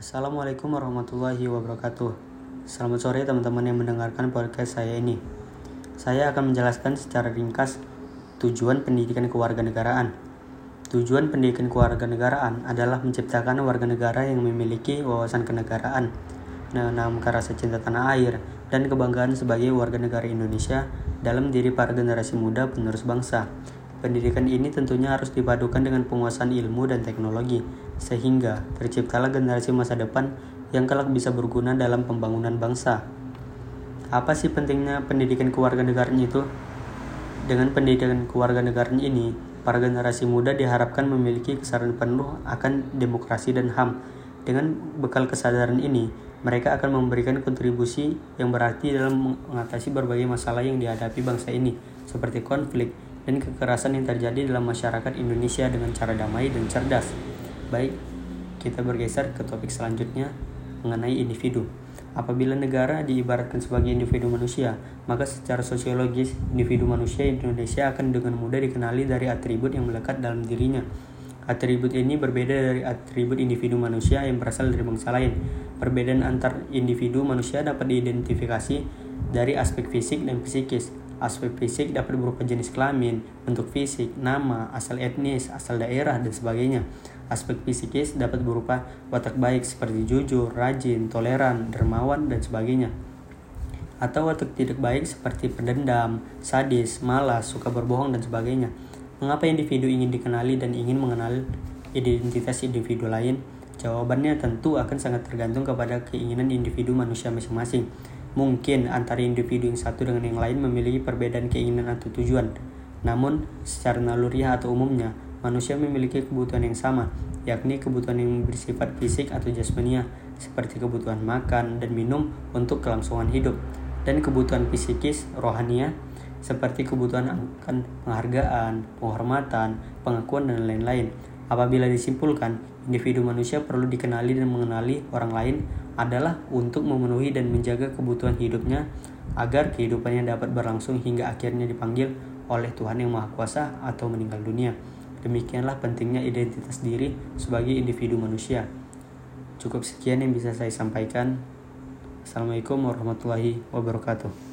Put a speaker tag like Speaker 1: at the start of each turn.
Speaker 1: Assalamualaikum warahmatullahi wabarakatuh. Selamat sore teman-teman yang mendengarkan podcast saya ini. Saya akan menjelaskan secara ringkas tujuan pendidikan kewarganegaraan. Tujuan pendidikan kewarganegaraan adalah menciptakan warga negara yang memiliki wawasan kenegaraan, menanamkan rasa cinta tanah air, dan kebanggaan sebagai warga negara Indonesia dalam diri para generasi muda penerus bangsa. Pendidikan ini tentunya harus dipadukan dengan penguasaan ilmu dan teknologi, sehingga terciptalah generasi masa depan yang kelak bisa berguna dalam pembangunan bangsa. Apa sih pentingnya pendidikan kewarganegaraan itu? Dengan pendidikan kewarganegaraan ini, para generasi muda diharapkan memiliki kesadaran penuh akan demokrasi dan HAM. Dengan bekal kesadaran ini, mereka akan memberikan kontribusi yang berarti dalam mengatasi berbagai masalah yang dihadapi bangsa ini, seperti konflik, dan kekerasan yang terjadi dalam masyarakat Indonesia dengan cara damai dan cerdas. Baik, kita bergeser ke topik selanjutnya mengenai individu. Apabila negara diibaratkan sebagai individu manusia, maka secara sosiologis individu manusia Indonesia akan dengan mudah dikenali dari atribut yang melekat dalam dirinya. Atribut ini berbeda dari atribut individu manusia yang berasal dari bangsa lain. Perbedaan antar individu manusia dapat diidentifikasi dari aspek fisik dan psikis. Aspek fisik dapat berupa jenis kelamin, bentuk fisik, nama, asal etnis, asal daerah, dan sebagainya. Aspek psikis dapat berupa watak baik seperti jujur, rajin, toleran, dermawan, dan sebagainya. Atau watak tidak baik seperti pendendam, sadis, malas, suka berbohong, dan sebagainya. Mengapa individu ingin dikenali dan ingin mengenal identitas individu lain? Jawabannya tentu akan sangat tergantung kepada keinginan individu manusia masing-masing. Mungkin antara individu yang satu dengan yang lain memiliki perbedaan keinginan atau tujuan. Namun, secara naluriah atau umumnya, manusia memiliki kebutuhan yang sama, yakni kebutuhan yang bersifat fisik atau jasmania, seperti kebutuhan makan dan minum untuk kelangsungan hidup, dan kebutuhan psikis, rohania, seperti kebutuhan akan penghargaan, penghormatan, pengakuan, dan lain-lain. Apabila disimpulkan, individu manusia perlu dikenali dan mengenali orang lain adalah untuk memenuhi dan menjaga kebutuhan hidupnya agar kehidupannya dapat berlangsung hingga akhirnya dipanggil oleh Tuhan Yang Maha Kuasa atau meninggal dunia. Demikianlah pentingnya identitas diri sebagai individu manusia. Cukup sekian yang bisa saya sampaikan. Assalamualaikum warahmatullahi wabarakatuh.